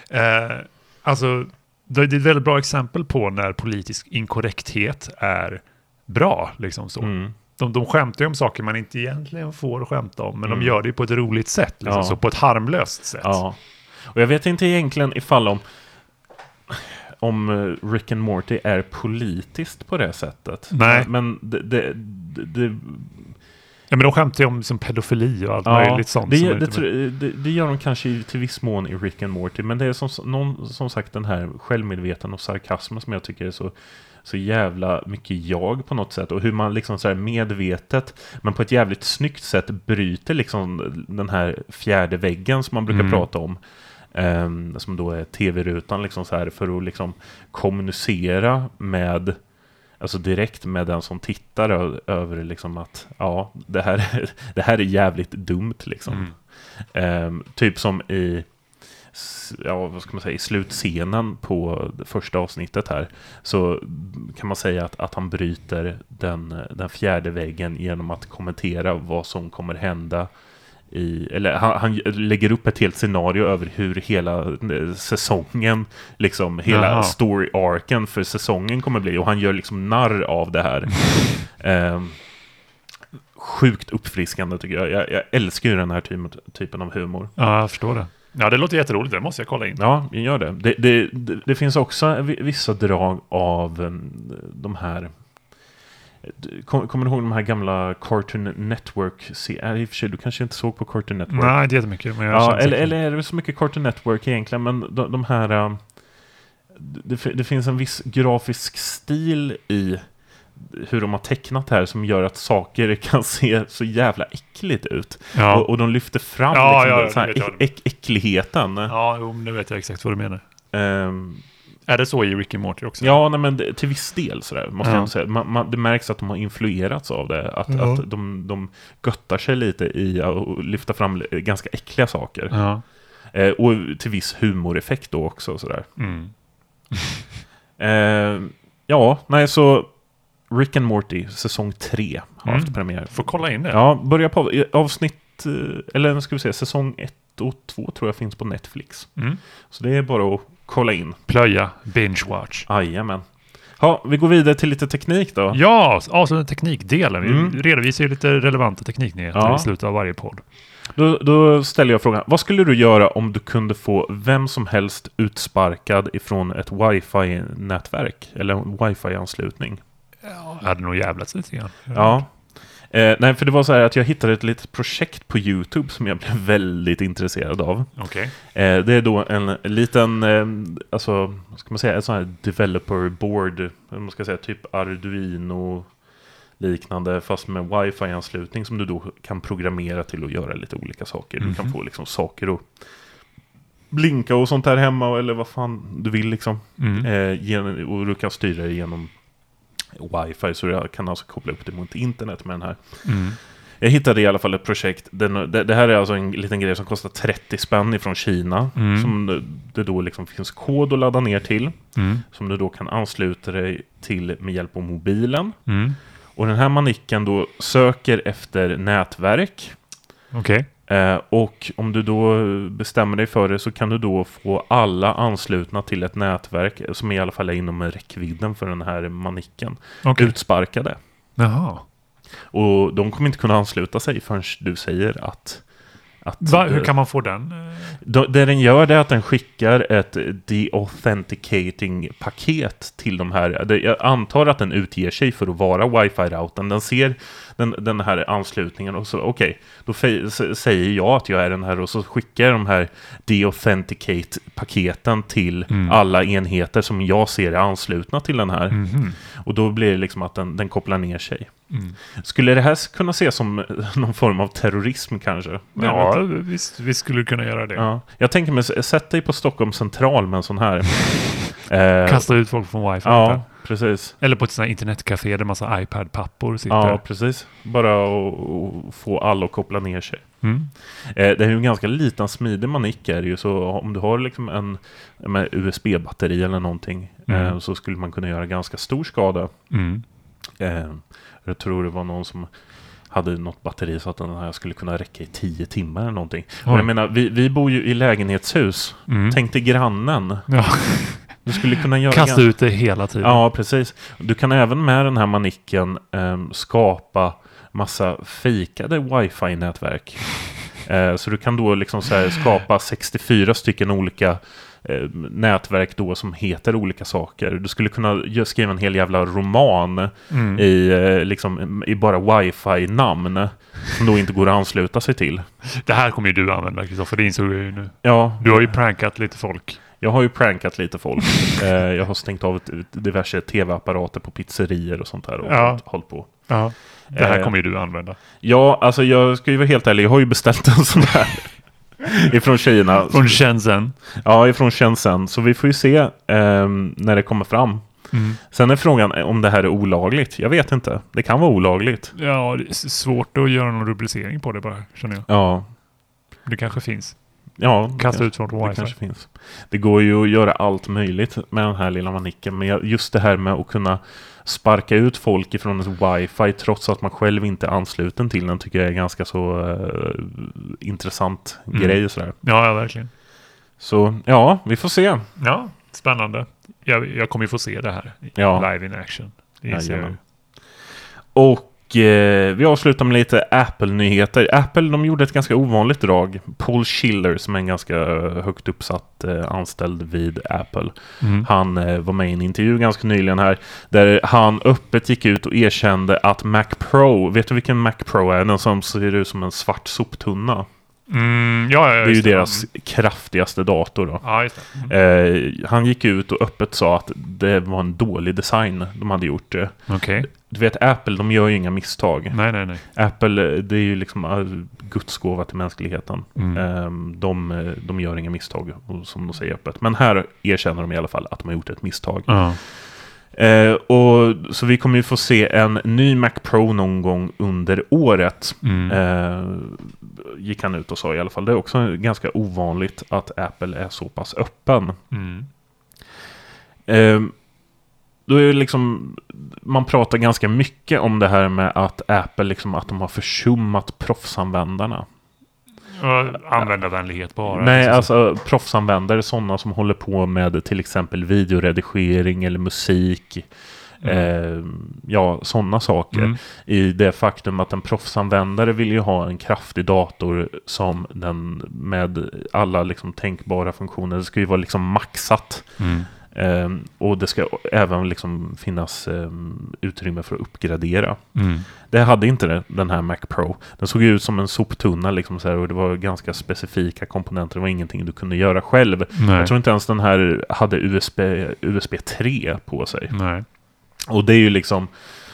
Eh, alltså, det är ett väldigt bra exempel på när politisk inkorrekthet är bra. Liksom så. Mm. De, de skämtar ju om saker man inte egentligen får skämta om, men Mm. de gör det på ett roligt sätt. Liksom, Ja. så på ett harmlöst sätt. Ja. Och jag vet inte egentligen ifall om om eh, Rick and Morty är politiskt på det sättet. Nej. Men det, det, det, Ja, men de skämtar ju om liksom, pedofili och allt möjligt sånt. det, det, lite tror- det, det gör de kanske till viss mån i Rick and Morty. Men det är som, någon, som sagt den här självmedveten och sarkasmen som jag tycker är så, så jävla mycket jag på något sätt. Och hur man liksom så här medvetet, men på ett jävligt snyggt sätt bryter liksom den här fjärde väggen som man brukar Mm. prata om. Ehm, som då är tv-rutan liksom så här för att liksom kommunicera med Alltså direkt med den som tittar över liksom att ja, det här, är- (laughs) det här är jävligt dumt liksom. Mm. Ehm, typ som i, ja vad ska man säga, i slutscenen på det första avsnittet här. Så kan man säga att, att han bryter den, den fjärde väggen genom att kommentera vad som kommer hända i, eller han, han lägger upp ett helt scenario över hur hela eh, säsongen, liksom hela Jaha. story-arken för säsongen kommer bli. Och han gör liksom narr av det här. (laughs) Ehm, sjukt uppfriskande tycker jag. Jag, jag älskar ju den här typen, typen av humor. Ja, jag förstår det. Ja, det låter jätteroligt. Det måste jag kolla in. Ja, gör det. Det, det, det. det finns också vi- vissa drag av em, de här... Kom, kommer du ihåg de här gamla Cartoon Network? Äh, I och för sig, du kanske inte såg på Cartoon Network? Nej, inte jättemycket. Men jag Ja, eller, eller är det så mycket Cartoon Network egentligen? Men de, de här... um, Det, det finns en viss grafisk stil i hur de har tecknat det här som gör att saker (laughs) kan se så jävla äckligt ut. Ja, Och, och de lyfter fram Ja, liksom, ja, den så här äck, äck, äckligheten. ja jo, nu vet jag exakt vad du menar. Ehm, Är det så i Ricky Morty också? Ja, nej, men det, till viss del sådär, måste Ja. jag säga. Man, man, det märks att de har influerats av det. Att, Ja. att de, de göttar sig lite i att lyfta fram ganska äckliga saker. Ja. Eh, och till viss humoreffekt då också. Sådär. Mm. (laughs) Eh, ja, nej så Rick and Morty säsong 3 har Mm. haft premiär. Får kolla in det. Ja, börja på i avsnitt, eh, eller nu ska vi se, säsong 1 och 2 tror jag finns på Netflix. Mm. Så det är bara att kolla in. Plöja, binge watch. Jajamän. Ja, vi går vidare till lite teknik då. Ja, avsluta teknikdelen. Vi Mm. redovisar ju lite relevanta tekniknyheter Ja. i slutet av varje podd. Då, då ställer jag frågan, vad skulle du göra om du kunde få vem som helst utsparkad ifrån ett wifi-nätverk? Eller en wifi-anslutning? Jag hade nog jävlats lite grann. Ja. Eh, nej, för det var så här att jag hittade ett litet projekt på YouTube som jag blev (laughs) väldigt intresserad av. Okej. Eh, det är då en liten, eh, alltså, vad ska man säga, en sån här developer board, man ska säga typ Arduino liknande, fast med wifi-anslutning som du då kan programmera till att göra lite olika saker. Du kan Mhm. få liksom saker att blinka och sånt där hemma eller vad fan du vill liksom. Mm. Eh, och du kan styra det genom wifi så jag kan alltså koppla upp det mot internet med den här. Mm. Jag hittade i alla fall ett projekt. Den, det, det här är alltså en liten grej som kostar 30 spänn ifrån Kina. Mm. Som det- det då liksom finns kod att ladda ner till. Mm. Som du då kan ansluta dig till med hjälp av mobilen. Mm. Och den här manicken då söker efter nätverk. Okej. Eh, och om du då bestämmer dig för det så kan du då få alla anslutna till ett nätverk som i alla fall är inom räckvidden för den här manicken. Okej. Utsparkade. Jaha. Och de kommer inte kunna ansluta sig förrän du säger att... Va, hur kan man få den? Då- Det den gör det är att den skickar ett deauthenticating-paket till de här. Jag antar att den utger sig för att vara wifi-routern. Den ser den, den här anslutningen och så okej, då fe- s- säger jag att jag är den här och så skickar jag de här deauthenticate-paketen till Mm. alla enheter som jag ser är anslutna till den här. Mhm. Och då blir det liksom att den, den kopplar ner sig. Mm. Skulle det här kunna ses som (laughs) någon form av terrorism kanske? Ja, visst, visst skulle du kunna göra det. ja. Jag tänker mig, sätt dig på Stockholm central med en sån här. (laughs) eh, Kasta ut folk från wifi. Ja, precis. Eller på ett sånt här internetcafé där massa iPad-pappor sitter. Ja, precis. Bara att få alla att koppla ner sig. Mm. Eh, det är ju en ganska liten smidig manick är det ju, så om du har liksom en USB-batteri eller någonting Mm. eh, så skulle man kunna göra ganska stor skada. Mm. Jag tror det var någon som hade något batteri så att den här skulle kunna räcka i tio timmar eller någonting. Och Oj. jag menar, vi, vi bor ju i lägenhetshus. Mm. Tänk dig grannen. Ja. Du skulle kunna göra... Kasta ut det hela tiden. Ja, precis. Du kan även med den här manicken ehm, skapa massa fejkade wifi-nätverk. (laughs) Eh, så du kan då liksom så här skapa 64 stycken olika eh, nätverk då som heter olika saker. Du skulle kunna skriva en hel jävla roman Mm. i, eh, liksom, i bara wifi-namn som då inte går att ansluta sig till. Det här kommer ju du använda Kristoffer, det insåg jag ju nu. Ja, Du har ju prankat lite folk. Jag har ju prankat lite folk. (laughs) Eh, jag har stängt av diverse tv-apparater på pizzerier och sånt där och Ja. hållit på. Ja. Det här Eh, kommer ju du använda. Ja, alltså jag ska ju vara helt ärlig, jag har ju beställt en sån här. (laughs) ifrån Kina. Från Shenzhen. Ja, ifrån Shenzhen. Så vi får ju se ehm, när det kommer fram. Mm. Sen är frågan om det här är olagligt. Jag vet inte. Det kan vara olagligt. Ja, det är svårt att göra någon rubricering på det bara, känner jag. Ja, Det kanske finns. Ja Kasta ut från Det kanske finns. Det går ju att göra allt möjligt med den här lilla manicken. Men just det här med att kunna sparka ut folk ifrån ett wifi trots att man själv inte är ansluten till den tycker jag är ganska så eh, intressant Mm. grej. Sådär. Ja, ja, verkligen. Så ja, vi får se. Ja, spännande. Jag, jag kommer ju få se det här. Ja. Live in action. Det. Jajamän. Och vi avslutar med lite Apple-nyheter. Apple de gjorde ett ganska ovanligt drag. Paul Schiller som är en ganska eh, högt uppsatt eh, anställd vid Apple. Mm. Han eh, var med i en intervju ganska nyligen här. Där han öppet gick ut och erkände att Mac Pro, vet du vilken Mac Pro är? Den som ser ut som en svart soptunna. Mm, ja, ja, Det är ju just deras kraftigaste dator då. Ja, det. Mm. Eh, han gick ut och öppet sa att det var en dålig design de hade gjort. det. Okej. Du vet, Apple, de gör ju inga misstag. Nej, nej, nej. Apple, eh, det är ju liksom eh, Guds gåva till mänskligheten. Mm. Ehm, De, eh, de gör inga misstag, som de säger öppet. Men här erkänner de i alla fall att de har gjort ett misstag. Ja. Eh, och, så vi kommer ju få se en ny Mac Pro någon gång under året. Mm. Eh, gick han ut och sa i alla fall. Det är också ganska ovanligt att Apple är så pass öppen. Mm. Eh, då är liksom, man pratar ganska mycket om det här med att Apple liksom, att de har försummat proffsanvändarna. Användarvänlighet bara. Nej, liksom. alltså proffsanvändare, sådana som håller på med till exempel videoredigering eller musik. Eh, ja, sådana saker. Mm. I det faktum att en proffsanvändare vill ju ha en kraftig dator som den med alla liksom tänkbara funktioner. Det ska ju vara liksom maxat. Mm. Ehm, och det ska även liksom finnas ehm, utrymme för att uppgradera. Mm. Det hade inte det, den här Mac Pro. Den såg ut som en soptunna liksom så här, och det var ganska specifika komponenter. Det var ingenting du kunde göra själv. Nej. Jag tror inte ens den här hade USB, USB 3 på sig. Nej. Och det är ju liksom,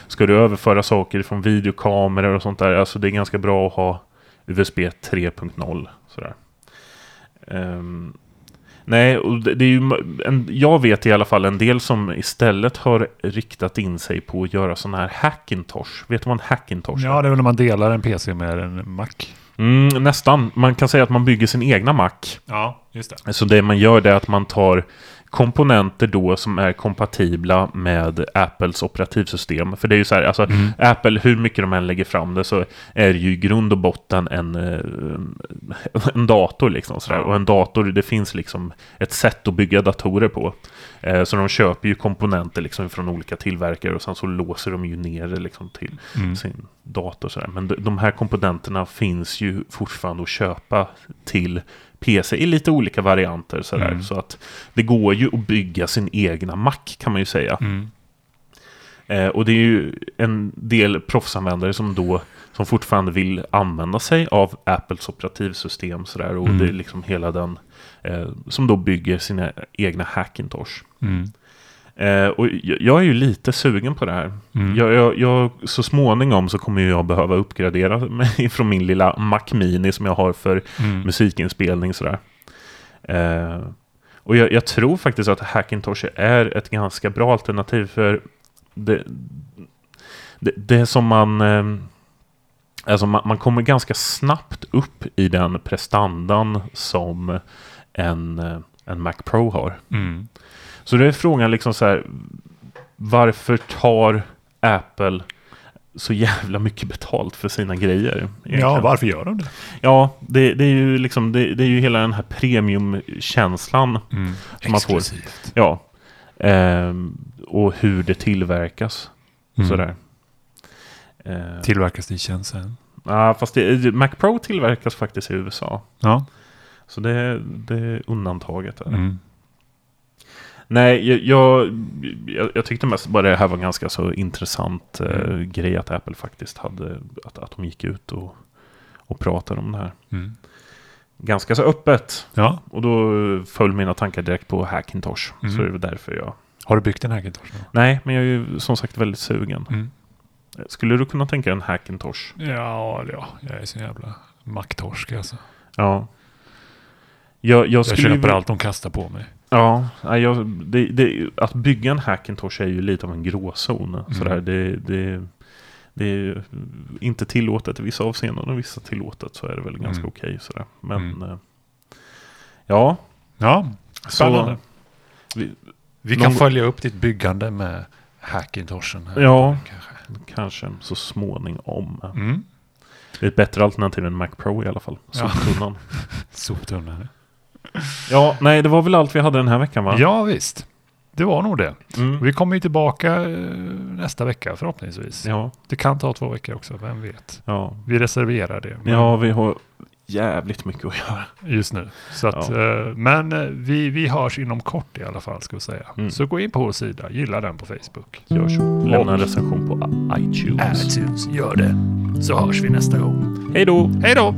ska du överföra saker från videokameror och sånt där, alltså det är ganska bra att ha USB 3.0 sådär. Ehm, nej, och det, är ju, en, jag vet i alla fall en del som istället har riktat in sig på att göra sådana här Hackintosh. Vet du vad en Hackintosh är? Ja, det är väl när man delar en PC med en Mac. Mm, nästan. Man kan säga att man bygger sin egna Mac. Ja, just det. Så det man gör det är att man tar komponenter då som är kompatibla med Apples operativsystem. För det är ju så här, alltså Mm. Apple, hur mycket de än lägger fram det så är det ju i grund och botten en, eh, en dator liksom. Så där. Och en dator, det finns liksom ett sätt att bygga datorer på. Eh, Så de köper ju komponenter liksom från olika tillverkare och sen så låser de ju ner det liksom till Mm. sin dator. Så där. Men de här komponenterna finns ju fortfarande att köpa till PC i lite olika varianter. Så, där. Mm. så att det går ju att bygga sin egna Mac kan man ju säga. Mm. Eh, och det är ju en del proffsanvändare som då som fortfarande vill använda sig av Apples operativsystem. Så där, och Mm. det är liksom hela den eh, som då bygger sina egna Hackintosh. Mm. Eh, och jag, är ju lite sugen på det här. Mm. Jag, jag, jag, så småningom så kommer jag behöva uppgradera mig (laughs) från min lilla Mac Mini som jag har för Mm. musikinspelning. Sådär. Eh, och jag, jag tror faktiskt att Hackintosh är ett ganska bra alternativ för det, det, det som man... Eh, alltså man, man kommer ganska snabbt upp i den prestandan som en, eh, en Mac Pro har. Mm. Så det är frågan liksom så här, varför tar Apple så jävla mycket betalt för sina grejer. egentligen. Ja, varför gör de det? Ja, det, det är ju liksom det, det är ju hela den här premiumkänslan Mm. Som man får. Exklusivt. Ja. Ehm, och hur det tillverkas. Mm. Sådär. Ehm, Tillverkas det i tjänsten? ja, fast det, Mac Pro tillverkas faktiskt i USA. Ja. Så det, det är undantaget. Där. Mm. Nej, jag, jag, jag, tyckte mest bara det här var en ganska så intressant eh, Mm. grej att Apple faktiskt hade, att, att de gick ut och, och pratade om det här. Mm. Ganska så öppet. Ja. Och då föll mina tankar direkt på Hackintosh. Mm. Så det väl därför jag... Har du byggt en Hackintosh? då? Nej, men jag är ju som sagt väldigt sugen. Mm. Skulle du kunna tänka en Hackintosh? Ja, ja, jag är så jävla macktorsk alltså. Ja. Jag, jag Jag köper allt de kastar på mig. Ja, jag, det, det, att bygga en Hackintosh är ju lite av en gråzon. Mm. Sådär, det, det, det är inte tillåtet i vissa avseenden och vissa tillåtet så är det väl ganska Mm. okej. sådär. Men Mm. eh, ja, Ja, spännande. så vi, Vi kan Någon- följa upp ditt byggande med Hackintoshen. här. Ja. Kanske. kanske så småningom. Mm. Det är ett bättre alternativ än Mac Pro i alla fall. Ja. Soptunnan. (laughs) Ja, nej det var väl allt vi hade den här veckan va? Ja, visst. Det var nog det. Mm. Vi kommer ju tillbaka eh, nästa vecka förhoppningsvis. Ja, Det kan ta två veckor också, vem vet. ja. Vi reserverar det. men- ja, vi har jävligt mycket att göra. just nu. Så att, Ja. eh, men eh, vi, vi hörs inom kort i alla fall, ska vi säga. Mm. Så gå in på vår sida, gilla den på Facebook. Gör så. Lämna en recension på iTunes. iTunes, gör det. Så hörs vi nästa gång. Hej då! Hej då!